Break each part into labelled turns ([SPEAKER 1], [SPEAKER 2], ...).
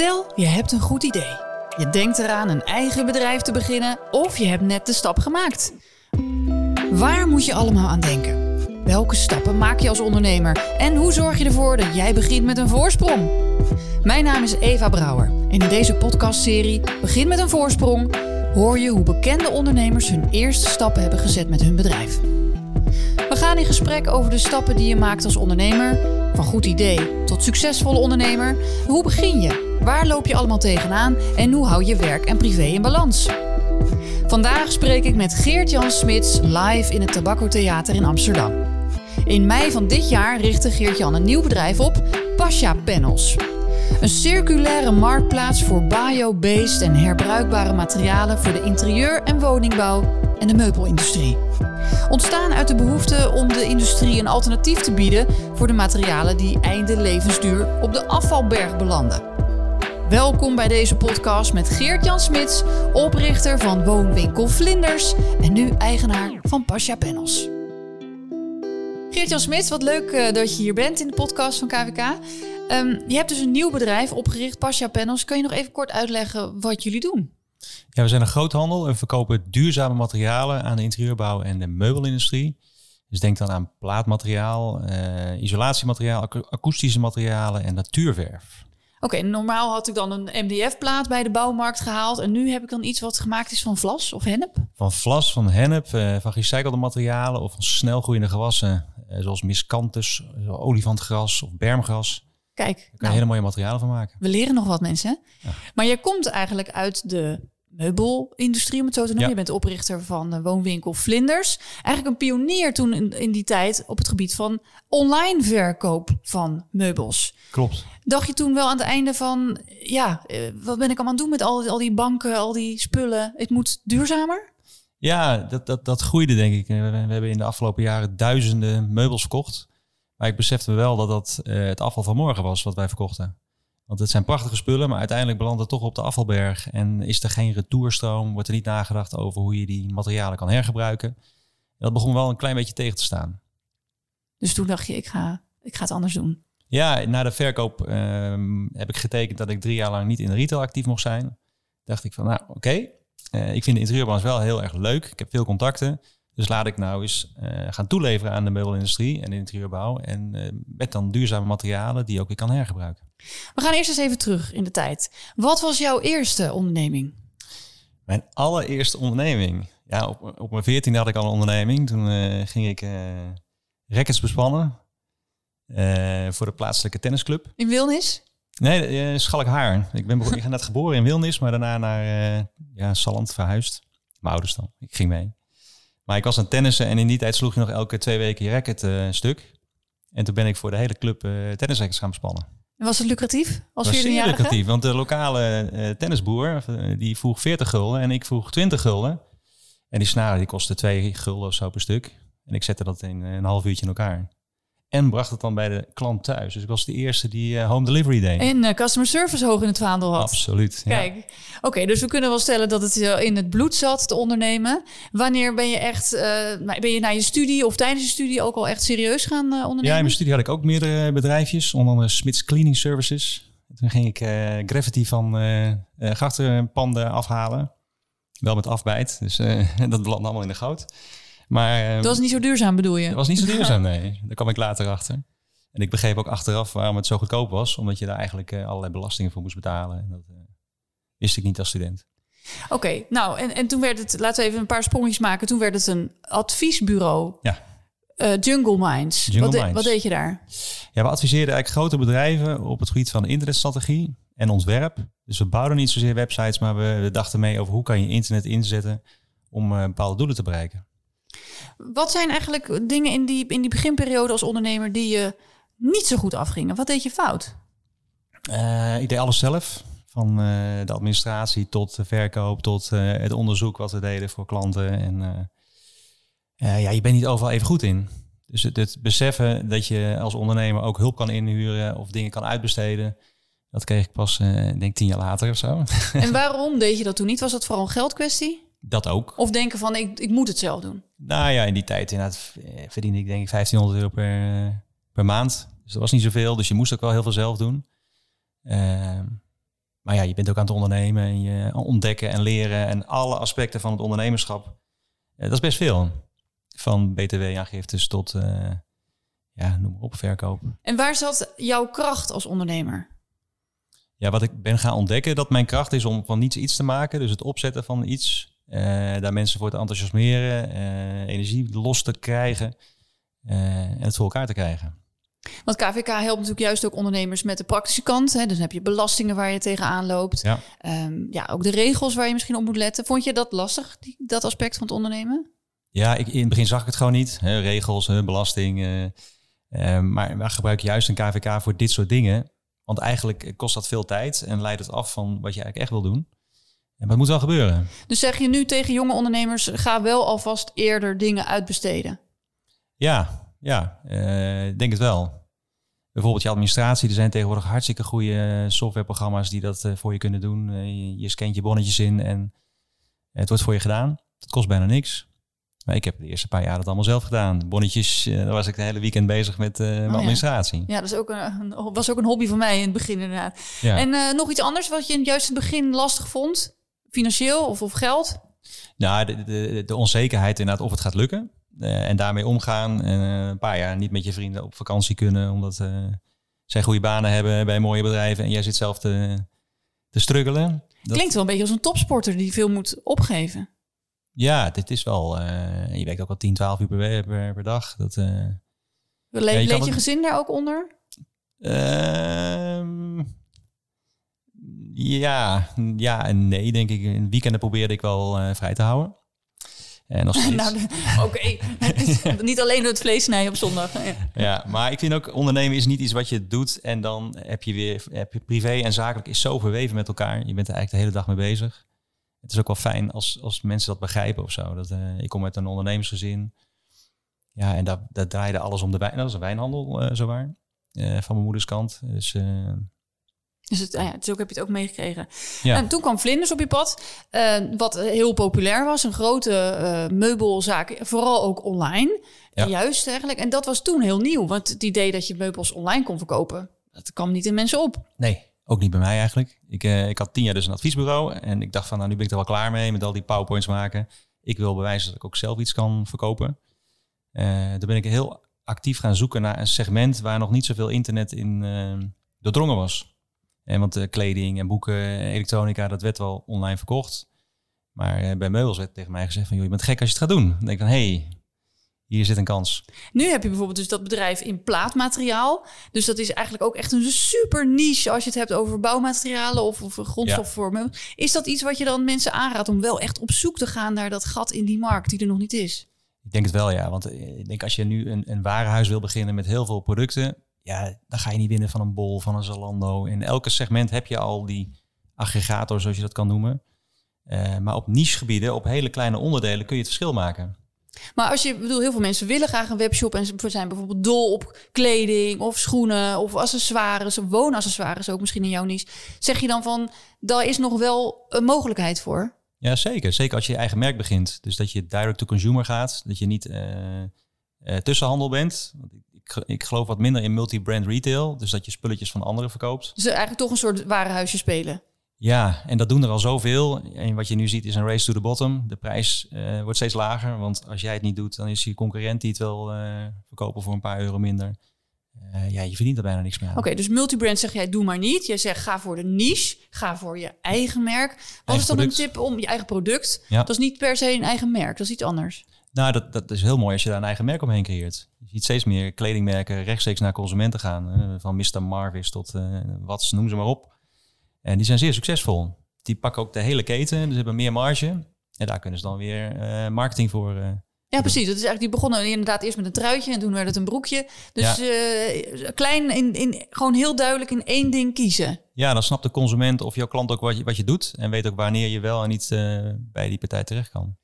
[SPEAKER 1] Stel, je hebt een goed idee. Je denkt eraan een eigen bedrijf te beginnen of je hebt net de stap gemaakt. Waar moet je allemaal aan denken? Welke stappen maak je als ondernemer? En hoe zorg je ervoor dat jij begint met een voorsprong? Mijn naam is Eva Brouwer en in deze podcastserie Begin met een voorsprong hoor je hoe bekende ondernemers hun eerste stappen hebben gezet met hun bedrijf. We gaan in gesprek over de stappen die je maakt als ondernemer, van goed idee tot succesvolle ondernemer. Hoe begin je? Waar loop je allemaal tegenaan en hoe hou je werk en privé in balans? Vandaag spreek ik met Geert-Jan Smits live in het Tabacco Theater in Amsterdam. In mei van dit jaar richtte Geert-Jan een nieuw bedrijf op, Pasha Panels. Een circulaire marktplaats voor bio-based en herbruikbare materialen voor de interieur- en woningbouw en de meubelindustrie. Ontstaan uit de behoefte om de industrie een alternatief te bieden voor de materialen die einde levensduur op de afvalberg belanden. Welkom bij deze podcast met Geert-Jan Smits, oprichter van woonwinkel Vlinders en nu eigenaar van Pasha Panels. Geert-Jan Smits, wat leuk uh, dat je hier bent in de podcast van KVK. Um, je hebt dus een nieuw bedrijf opgericht, Pasha Panels. Kan je nog even kort uitleggen wat jullie doen?
[SPEAKER 2] Ja, we zijn een groothandel en verkopen duurzame materialen aan de interieurbouw en de meubelindustrie. Dus denk dan aan plaatmateriaal, uh, isolatiemateriaal, akoestische materialen en natuurverf.
[SPEAKER 1] Oké, normaal had ik dan een MDF-plaat bij de bouwmarkt gehaald. En nu heb ik dan iets wat gemaakt is van vlas of hennep?
[SPEAKER 2] Van vlas, van hennep, uh, van gerecyclede materialen of van snelgroeiende gewassen. Uh, zoals miscanthus, olifantgras of bermgras.
[SPEAKER 1] Kijk,
[SPEAKER 2] Daar kan je nou, hele mooie materialen van maken.
[SPEAKER 1] We leren nog wat mensen. Ja. Maar jij komt eigenlijk uit de meubelindustrie, om het zo te noemen. Ja. Je bent oprichter van de woonwinkel Vlinders. Eigenlijk een pionier toen in, in, die tijd op het gebied van online verkoop van meubels.
[SPEAKER 2] Klopt.
[SPEAKER 1] Dacht je toen wel aan het einde van, ja, wat ben ik allemaal aan het doen met al, al die banken, al die spullen? Het moet duurzamer?
[SPEAKER 2] Ja, dat, dat, dat groeide denk ik. We, we hebben in de afgelopen jaren duizenden meubels verkocht. Maar ik besefte wel dat dat uh, het afval van morgen was wat wij verkochten. Want het zijn prachtige spullen, maar uiteindelijk belandt het toch op de afvalberg. En is er geen retourstroom, wordt er niet nagedacht over hoe je die materialen kan hergebruiken. En dat begon wel een klein beetje tegen te staan.
[SPEAKER 1] Dus toen dacht je, ik ga, ik ga het anders doen.
[SPEAKER 2] Ja, na de verkoop um, heb ik getekend dat ik drie jaar lang niet in de retail actief mocht zijn. Dacht ik van, nou oké, okay. uh, ik vind de interieurbranche wel heel erg leuk. Ik heb veel contacten. Dus laat ik nou eens uh, gaan toeleveren aan de meubelindustrie en de interieurbouw. En uh, met dan duurzame materialen die je ook weer kan hergebruiken.
[SPEAKER 1] We gaan eerst eens even terug in de tijd. Wat was jouw eerste onderneming?
[SPEAKER 2] Mijn allereerste onderneming? Ja, op, op mijn veertiende had ik al een onderneming. Toen uh, ging ik rackets bespannen voor de plaatselijke tennisclub.
[SPEAKER 1] In Wilnis?
[SPEAKER 2] Nee, Schalkhaar. Ik ben ik net geboren in Wilnis, maar daarna naar ja, Salland verhuisd. Mijn ouders dan. Ik ging mee. Maar ik was aan tennissen en in die tijd sloeg je nog elke twee weken je racket uh, een stuk. En toen ben ik voor de hele club uh, tennisrackets gaan bespannen.
[SPEAKER 1] En was het lucratief?
[SPEAKER 2] Als was zeer lucratief, want de lokale uh, tennisboer die vroeg 40 gulden en ik vroeg 20 gulden. En die snaren die kostte 2 gulden of zo per stuk. En ik zette dat in een half uurtje in elkaar. En bracht het dan bij de klant thuis. Dus ik was de eerste die uh, home delivery deed.
[SPEAKER 1] En uh, customer service hoog in het vaandel had.
[SPEAKER 2] Absoluut.
[SPEAKER 1] Kijk, ja. oké, okay, dus we kunnen wel stellen dat het uh, in het bloed zat te ondernemen. Wanneer ben je echt, ben je na je studie of tijdens je studie ook al echt serieus gaan ondernemen?
[SPEAKER 2] Ja, in mijn studie had ik ook meerdere bedrijfjes, onder andere Smits Cleaning Services. Toen ging ik gravity van grachtenpanden afhalen. Wel met afbijt, dus dat belandde allemaal in de goud. Maar,
[SPEAKER 1] dat was niet zo duurzaam, bedoel je?
[SPEAKER 2] Dat was niet zo duurzaam, nee. Daar kwam ik later achter. En ik begreep ook achteraf waarom het zo goedkoop was. Omdat je daar eigenlijk uh, allerlei belastingen voor moest betalen. En dat uh, wist ik niet als student.
[SPEAKER 1] Oké, okay, nou en, en toen werd het, laten we even een paar sprongetjes maken. Toen werd het een adviesbureau.
[SPEAKER 2] Ja.
[SPEAKER 1] Uh, Jungle Minds.
[SPEAKER 2] Jungle
[SPEAKER 1] wat, de,
[SPEAKER 2] Minds.
[SPEAKER 1] wat deed je daar?
[SPEAKER 2] Ja, we adviseerden eigenlijk grote bedrijven op het gebied van internetstrategie en ontwerp. Dus we bouwden niet zozeer websites, maar we, we dachten mee over hoe kan je internet inzetten om bepaalde doelen te bereiken.
[SPEAKER 1] Wat zijn eigenlijk dingen in die, in die beginperiode als ondernemer die je niet zo goed afgingen? Wat deed je fout?
[SPEAKER 2] Uh, ik deed alles zelf. Van uh, de administratie tot de verkoop, tot uh, het onderzoek wat we deden voor klanten. En ja, je bent niet overal even goed in. Dus het, het, beseffen dat je als ondernemer ook hulp kan inhuren of dingen kan uitbesteden. Dat kreeg ik pas, denk ik, tien jaar later of zo.
[SPEAKER 1] En waarom deed je dat toen niet? Was dat vooral een geldkwestie?
[SPEAKER 2] Dat ook.
[SPEAKER 1] Of denken van, ik, ik moet het zelf doen?
[SPEAKER 2] Nou ja, in die tijd inderdaad verdiende ik denk ik 1500 euro per, per maand. Dus dat was niet zoveel. Dus je moest ook wel heel veel zelf doen. Uh, Maar ja, je bent ook aan het ondernemen en je ontdekken en leren en alle aspecten van het ondernemerschap. Eh, dat is best veel. Van btw-aangiftes tot, uh, ja, noem maar op, verkoop.
[SPEAKER 1] En waar zat jouw kracht als ondernemer?
[SPEAKER 2] Ja, wat ik ben gaan ontdekken, dat mijn kracht is om van niets iets te maken. Dus het opzetten van iets, daar mensen voor te enthousiasmeren, energie los te krijgen en het voor elkaar te krijgen.
[SPEAKER 1] Want KVK helpt natuurlijk juist ook ondernemers met de praktische kant. Hè? Dus dan heb je belastingen waar je tegenaan loopt. Ja. Um, ja, ook de regels waar je misschien op moet letten. Vond je dat lastig, die, dat aspect van het ondernemen?
[SPEAKER 2] Ja, ik, in het begin zag ik het gewoon niet. Hè? Regels, hè? belasting. Uh, uh, maar we gebruiken juist een KVK voor dit soort dingen. Want eigenlijk kost dat veel tijd en leidt het af van wat je eigenlijk echt wil doen. En dat moet wel gebeuren.
[SPEAKER 1] Dus zeg je nu tegen jonge ondernemers, ga wel alvast eerder dingen uitbesteden?
[SPEAKER 2] Ja, ja, uh, ik denk het wel. Bijvoorbeeld je administratie. Er zijn tegenwoordig hartstikke goede softwareprogramma's die dat uh, voor je kunnen doen. Uh, je, scant je bonnetjes in en het wordt voor je gedaan. Het kost bijna niks. Maar ik heb de eerste paar jaar dat allemaal zelf gedaan. Bonnetjes, daar was ik de hele weekend bezig met mijn oh, administratie.
[SPEAKER 1] Ja, dat is ook een, was ook een hobby van mij in het begin inderdaad. Ja. En nog iets anders wat je juist in het begin lastig vond? Financieel of, of geld?
[SPEAKER 2] Nou, de, de, de onzekerheid inderdaad of het gaat lukken. Uh, en daarmee omgaan. En uh, een paar jaar niet met je vrienden op vakantie kunnen, omdat uh, zij goede banen hebben bij mooie bedrijven en jij zit zelf te, te struggelen.
[SPEAKER 1] Dat... Klinkt wel een beetje als een topsporter die veel moet opgeven.
[SPEAKER 2] Ja, dit is wel. je werkt ook al 10, 12 uur per, per, per dag. Dat,
[SPEAKER 1] Le ja, je leed je gezin daar ook onder?
[SPEAKER 2] Ja, ja en nee, denk ik. In weekenden probeerde ik wel vrij te houden.
[SPEAKER 1] En nog nou, Oké, niet alleen door het vlees snijden op zondag.
[SPEAKER 2] Ja. ja. maar ik vind ook ondernemen is niet iets wat je doet en dan heb je weer heb je privé en zakelijk is zo verweven met elkaar. Je bent er eigenlijk de hele dag mee bezig. Het is ook wel fijn als, als mensen dat begrijpen of zo. Dat, uh, ik kom uit een ondernemersgezin. Ja, en daar, daar draaide alles om de wijn. Dat is een wijnhandel, uh, zowaar. Uh, van mijn moeders kant. Dus
[SPEAKER 1] dus het, ah ja, dus ook heb je het ook meegekregen. Ja. En toen kwam Vlinders op je pad, uh, wat heel populair was. Een grote uh, meubelzaak, vooral ook online. Ja. Juist eigenlijk. En dat was toen heel nieuw. Want het idee dat je meubels online kon verkopen, dat kwam niet in mensen op.
[SPEAKER 2] Nee, ook niet bij mij eigenlijk. Ik, uh, ik had tien jaar dus een adviesbureau. En ik dacht van, nou nu ben ik er wel klaar mee met al die powerpoints maken. Ik wil bewijzen dat ik ook zelf iets kan verkopen. daar ben ik heel actief gaan zoeken naar een segment waar nog niet zoveel internet in doordrongen was. En want de kleding en boeken, elektronica, dat werd wel online verkocht. Maar eh, bij meubels werd tegen mij gezegd van, joh, je bent gek als je het gaat doen. Dan denk ik van, hé, hey, hier zit een kans.
[SPEAKER 1] Nu heb je bijvoorbeeld dus dat bedrijf in plaatmateriaal. Dus dat is eigenlijk ook echt een super niche als je het hebt over bouwmaterialen of, of grondstofvormen. Is dat iets wat je dan mensen aanraadt om wel echt op zoek te gaan naar dat gat in die markt die er nog niet is?
[SPEAKER 2] Ik denk het wel, ja. Want eh, ik denk als je nu een, een warenhuis wil beginnen met heel veel producten, ja, dan ga je niet winnen van een Bol, van een Zalando. In elke segment heb je al die aggregator, zoals je dat kan noemen. Uh, maar op nichegebieden, op hele kleine onderdelen, kun je het verschil maken.
[SPEAKER 1] Maar als je, bedoel, heel veel mensen willen graag een webshop en ze zijn bijvoorbeeld dol op kleding of schoenen of accessoires woonaccessoires ook misschien in jouw niche. Zeg je dan van, daar is nog wel een mogelijkheid voor?
[SPEAKER 2] Ja, zeker. Zeker als je je eigen merk begint. Dus dat je direct to consumer gaat. Dat je niet uh, uh, tussenhandel bent ik geloof wat minder in multi-brand retail. Dus dat je spulletjes van anderen verkoopt.
[SPEAKER 1] Dus eigenlijk toch een soort warenhuisje spelen.
[SPEAKER 2] Ja, en dat doen er al zoveel. En wat je nu ziet is een race to the bottom. De prijs uh, wordt steeds lager. Want als jij het niet doet, dan is je concurrent die het wil uh, verkopen voor een paar euro minder. Uh, ja, je verdient er bijna niks meer
[SPEAKER 1] Oké, okay, dus multibrand zeg jij doe maar niet. Jij zegt ga voor de niche, ga voor je eigen merk. Wat eigen is dan product. een tip om je eigen product? Ja. Dat is niet per se een eigen merk, dat is iets anders.
[SPEAKER 2] Nou, dat, dat is heel mooi als je daar een eigen merk omheen creëert. Je ziet steeds meer kledingmerken rechtstreeks naar consumenten gaan. van Mr. Marvis tot uh, wat, noem ze maar op. En die zijn zeer succesvol. Die pakken ook de hele keten, dus hebben meer marge. En daar kunnen ze dan weer uh, marketing voor. Uh,
[SPEAKER 1] ja, precies. Dat is eigenlijk die begonnen inderdaad eerst met een truitje en toen werd het een broekje. Dus ja. klein, in, in, gewoon heel duidelijk in één ding kiezen.
[SPEAKER 2] Ja, dan snapt de consument of jouw klant ook wat je, wat je doet en weet ook wanneer je wel en niet bij die partij terecht kan.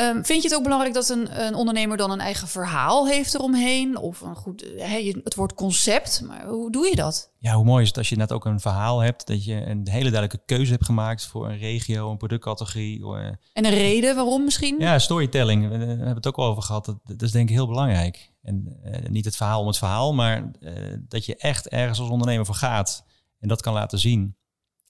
[SPEAKER 1] Um, vind je het ook belangrijk dat een, een, ondernemer dan een eigen verhaal heeft eromheen? Of een goed, he, het woord concept, maar hoe doe je dat?
[SPEAKER 2] Ja, hoe mooi is het als je net ook een verhaal hebt, dat je een hele duidelijke keuze hebt gemaakt voor een regio, een productcategorie.
[SPEAKER 1] Eh, en een reden waarom misschien?
[SPEAKER 2] Ja, storytelling, we hebben het ook al over gehad. Dat, dat is denk ik heel belangrijk. En uh, niet het verhaal om het verhaal, maar uh, dat je echt ergens als ondernemer voor gaat en dat kan laten zien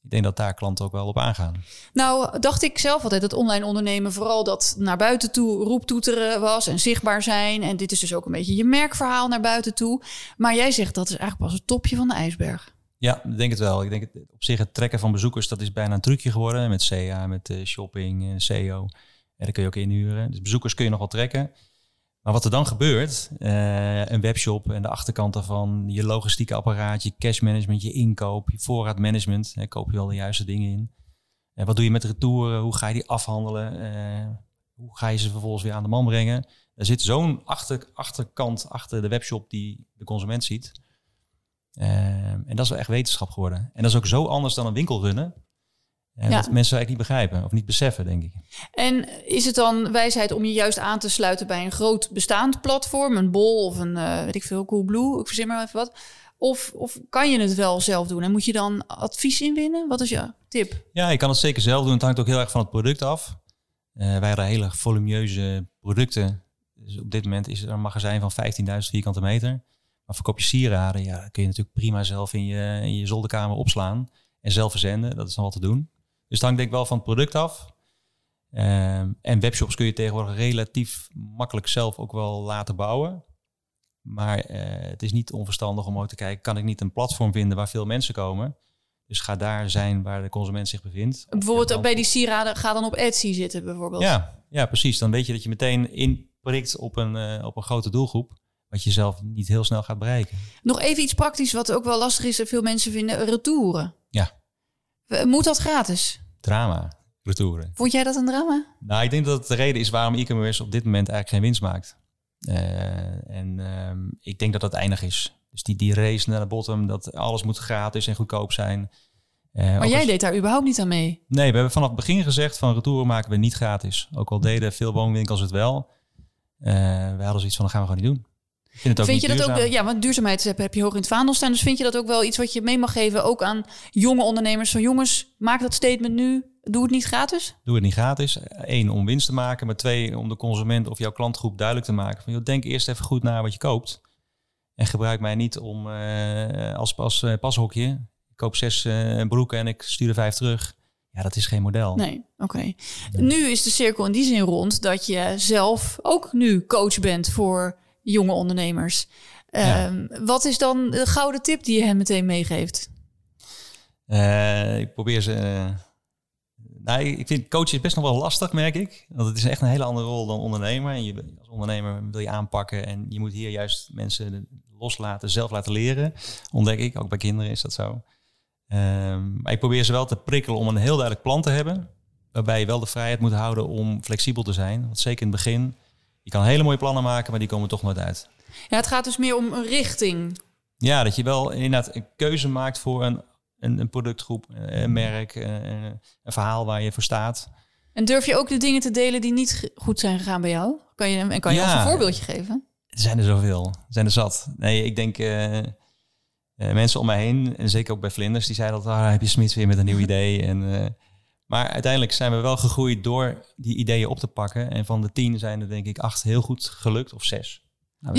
[SPEAKER 2] ik denk dat daar klanten ook wel op aangaan.
[SPEAKER 1] Nou, dacht ik zelf altijd dat online ondernemen vooral dat naar buiten toe roeptoeteren was en zichtbaar zijn. En dit is dus ook een beetje je merkverhaal naar buiten toe. Maar jij zegt dat is eigenlijk pas het topje van de ijsberg.
[SPEAKER 2] Ja, ik denk het wel. Ik denk het, op zich het trekken van bezoekers, dat is bijna een trucje geworden met CA, met uh, shopping, uh, SEO. En daar kun je ook inhuren. Dus bezoekers kun je nog wel trekken. Maar wat er dan gebeurt, uh, een webshop en de achterkant daarvan, je logistieke apparaat, je cash management, je inkoop, je voorraadmanagement, hè, koop je wel de juiste dingen in. En wat doe je met retouren? Hoe ga je die afhandelen? Uh, hoe ga je ze vervolgens weer aan de man brengen? Er zit zo'n achter, achterkant achter de webshop die de consument ziet. En dat is wel echt wetenschap geworden. En dat is ook zo anders dan een winkel runnen. En ja. dat mensen eigenlijk niet begrijpen of niet beseffen, denk ik.
[SPEAKER 1] En is het dan wijsheid om je juist aan te sluiten bij een groot bestaand platform, een Bol of een, uh, weet ik veel, Coolblue, ik verzin maar even wat. Of, of kan je het wel zelf doen? En moet je dan advies inwinnen? Wat is je tip?
[SPEAKER 2] Ja, je kan het zeker zelf doen. Het hangt ook heel erg van het product af. Uh, wij hebben hele volumineuze producten. Dus op dit moment is er een magazijn van 15.000 vierkante meter. Maar verkoop je sieraden, ja, kun je natuurlijk prima zelf in je, in je zolderkamer opslaan. En zelf verzenden, dat is nog wat te doen. Dus het hangt denk ik wel van het product af. Um, en webshops kun je tegenwoordig relatief makkelijk zelf ook wel laten bouwen. Maar uh, het is niet onverstandig om ook te kijken, kan ik niet een platform vinden waar veel mensen komen? Dus ga daar zijn waar de consument zich bevindt.
[SPEAKER 1] Bijvoorbeeld bij die sieraden, ga dan op Etsy zitten bijvoorbeeld.
[SPEAKER 2] Ja, ja, precies. Dan weet je dat je meteen inprikt op een, uh, op een grote doelgroep. Wat je zelf niet heel snel gaat bereiken.
[SPEAKER 1] Nog even iets praktisch wat ook wel lastig is en veel mensen vinden. Retouren.
[SPEAKER 2] Ja.
[SPEAKER 1] Moet dat gratis?
[SPEAKER 2] Drama, retouren.
[SPEAKER 1] Vond jij dat een drama?
[SPEAKER 2] Nou, ik denk dat het de reden is waarom e-commerce op dit moment eigenlijk geen winst maakt. Uh, en uh, ik denk dat dat eindig is. Dus die, die race naar de bottom, dat alles moet gratis en goedkoop zijn.
[SPEAKER 1] Uh, maar jij als... deed daar überhaupt niet aan mee?
[SPEAKER 2] Nee, we hebben vanaf het begin gezegd van retouren maken we niet gratis. Ook al deden veel woonwinkels het wel. we hadden zoiets van, dat gaan we gewoon niet doen.
[SPEAKER 1] Vind, vind je dat ook, ja, want duurzaamheid heb je hoog in het vaandel staan. Dus vind je dat ook wel iets wat je mee mag geven, ook aan jonge ondernemers? Van jongens, maak dat statement nu. Doe het niet gratis?
[SPEAKER 2] Doe het niet gratis. Eén, om winst te maken. Maar twee, om de consument of jouw klantgroep duidelijk te maken. Van, joh, denk eerst even goed na wat je koopt. En gebruik mij niet om uh, als, als uh, pashokje. Ik koop zes uh, broeken en ik stuur er vijf terug. Ja, dat is geen model.
[SPEAKER 1] Nee, oké. Okay. Nu is de cirkel in die zin rond dat je zelf ook nu coach bent voor jonge ondernemers. Ja. Um, wat is dan de gouden tip die je hen meteen meegeeft?
[SPEAKER 2] Uh, ik probeer ze. Uh, nou, ik vind coachen is best nog wel lastig, merk ik. Want het is echt een hele andere rol dan ondernemer. En je, als ondernemer wil je aanpakken en je moet hier juist mensen loslaten, zelf laten leren. Ontdek ik, ook bij kinderen is dat zo. Um, maar ik probeer ze wel te prikkelen om een heel duidelijk plan te hebben. Waarbij je wel de vrijheid moet houden om flexibel te zijn. Want zeker in het begin je kan hele mooie plannen maken, maar die komen toch nooit uit.
[SPEAKER 1] Ja, het gaat dus meer om een richting.
[SPEAKER 2] Ja, dat je wel inderdaad een keuze maakt voor een, een, een productgroep, een merk, een, een, verhaal waar je voor staat.
[SPEAKER 1] En durf je ook de dingen te delen die niet goed zijn gegaan bij jou? Kan je, en kan je ja, ons een voorbeeldje geven?
[SPEAKER 2] Er zijn er zoveel. Er zijn er zat. Nee, ik denk uh, uh, mensen om mij heen, en zeker ook bij Vlinders, die zeiden dat ah, heb je Smits weer met een nieuw idee. En uh, maar uiteindelijk zijn we wel gegroeid door die ideeën op te pakken. En van de tien zijn er denk ik acht heel goed gelukt, of zes. Nou,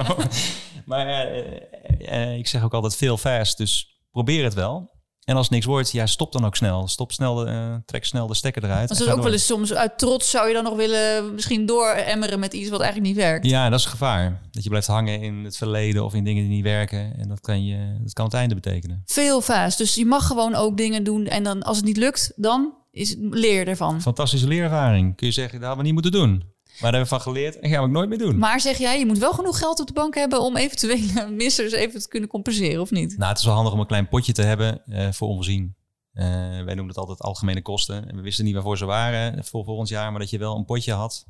[SPEAKER 2] maar uh, uh, ik zeg ook altijd veel fast, dus probeer het wel. En als niks wordt, ja, stop dan ook snel. Stop snel, uh, trek snel de stekker eruit.
[SPEAKER 1] Als ook wel eens soms uit trots zou je dan nog willen misschien dooremmeren met iets wat eigenlijk niet werkt.
[SPEAKER 2] Ja, dat is gevaar. Dat je blijft hangen in het verleden of in dingen die niet werken. En dat kan, je, dat kan het einde betekenen.
[SPEAKER 1] Veel fast. Dus je mag gewoon ook dingen doen. En dan als het niet lukt, dan is het leer ervan.
[SPEAKER 2] Fantastische leerervaring. Kun je zeggen, dat hadden we niet moeten doen. Maar daar hebben we van geleerd en gaan we ook nooit meer doen.
[SPEAKER 1] Maar zeg jij, je moet wel genoeg geld op de bank hebben om eventuele missers even te kunnen compenseren, of niet?
[SPEAKER 2] Nou, het is wel handig om een klein potje te hebben uh, voor onvoorzien. Uh, wij noemen het altijd algemene kosten. En we wisten niet waarvoor ze waren voor volgend jaar, maar dat je wel een potje had.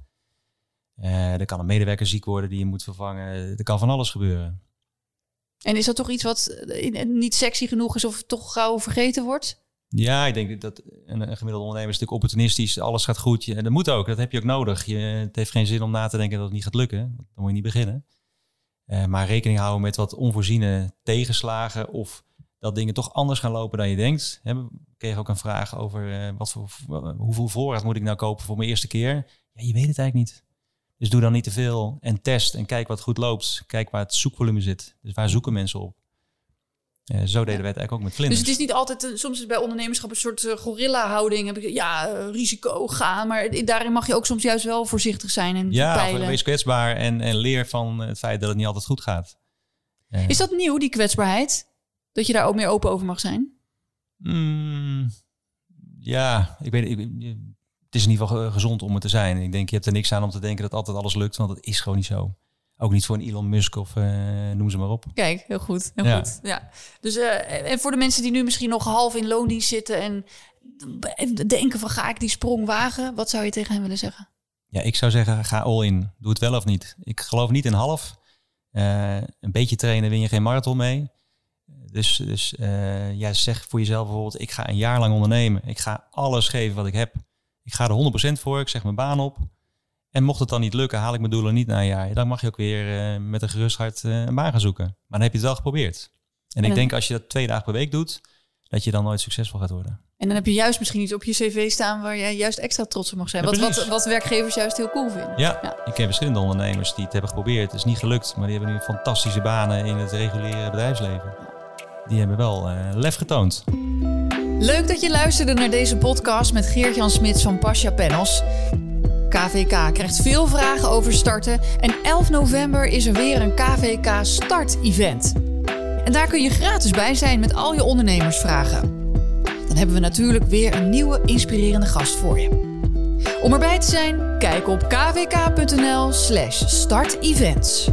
[SPEAKER 2] Uh, er kan een medewerker ziek worden die je moet vervangen. Er kan van alles gebeuren.
[SPEAKER 1] En is dat toch iets wat niet sexy genoeg is of toch gauw vergeten wordt?
[SPEAKER 2] Ja, ik denk dat een, een gemiddelde ondernemer is natuurlijk opportunistisch. Alles gaat goed. En dat moet ook. Dat heb je ook nodig. Je, het heeft geen zin om na te denken dat het niet gaat lukken. Dan moet je niet beginnen. Uh, maar rekening houden met wat onvoorziene tegenslagen of dat dingen toch anders gaan lopen dan je denkt. He, we kregen ook een vraag over uh, wat voor, hoeveel voorraad moet ik nou kopen voor mijn eerste keer. Ja, je weet het eigenlijk niet. Dus doe dan niet te veel en test en kijk wat goed loopt. Kijk waar het zoekvolume zit. Dus waar zoeken mensen op? Uh, zo deden wij het eigenlijk ook met vlinders.
[SPEAKER 1] Dus het is niet altijd, uh, soms is bij ondernemerschap een soort uh, gorilla-houding. Heb ik, ja, risico gaan. Maar daarin mag je ook soms juist wel voorzichtig zijn en.
[SPEAKER 2] Ja, wees kwetsbaar en, en leer van het feit dat het niet altijd goed gaat.
[SPEAKER 1] Is dat nieuw, die kwetsbaarheid? Dat je daar ook meer open over mag zijn?
[SPEAKER 2] Mm, ja, ik weet, ik, het is in ieder geval gezond om het te zijn. Ik denk, je hebt er niks aan om te denken dat altijd alles lukt, want dat is gewoon niet zo. Ook niet voor een Elon Musk of uh, noem ze maar op.
[SPEAKER 1] Kijk, heel goed. Heel ja. goed. Ja. Dus, uh, en voor de mensen die nu misschien nog half in loondienst zitten en, en denken van ga ik die sprong wagen, wat zou je tegen hen willen zeggen?
[SPEAKER 2] Ja, ik zou zeggen ga all in. Doe het wel of niet. Ik geloof niet in half. Uh, een beetje trainen win je geen marathon mee. Dus, dus ja, zeg voor jezelf bijvoorbeeld, ik ga een jaar lang ondernemen. Ik ga alles geven wat ik heb. Ik ga er 100% voor. Ik zeg mijn baan op. En mocht het dan niet lukken, haal ik mijn doelen niet na een jaar. Dan mag je ook weer uh, met een gerust hart uh, een baan gaan zoeken. Maar dan heb je het wel geprobeerd. En, en ik denk als je dat twee dagen per week doet, dat je dan nooit succesvol gaat worden.
[SPEAKER 1] En dan heb je juist misschien iets op je cv staan waar jij juist extra trots op mag zijn.
[SPEAKER 2] Ja,
[SPEAKER 1] wat, wat, wat, werkgevers juist heel cool vinden.
[SPEAKER 2] Ja, ja, ik heb verschillende ondernemers die het hebben geprobeerd. Het is niet gelukt, maar die hebben nu fantastische banen in het reguliere bedrijfsleven. Die hebben wel uh, lef getoond.
[SPEAKER 1] Leuk dat je luisterde naar deze podcast met Geert-Jan Smits van Pasja Panels. KVK krijgt veel vragen over starten en 11 november is er weer een KVK Start-event. En daar kun je gratis bij zijn met al je ondernemersvragen. Dan hebben we natuurlijk weer een nieuwe inspirerende gast voor je. Om erbij te zijn, kijk op kvk.nl/slash startevents.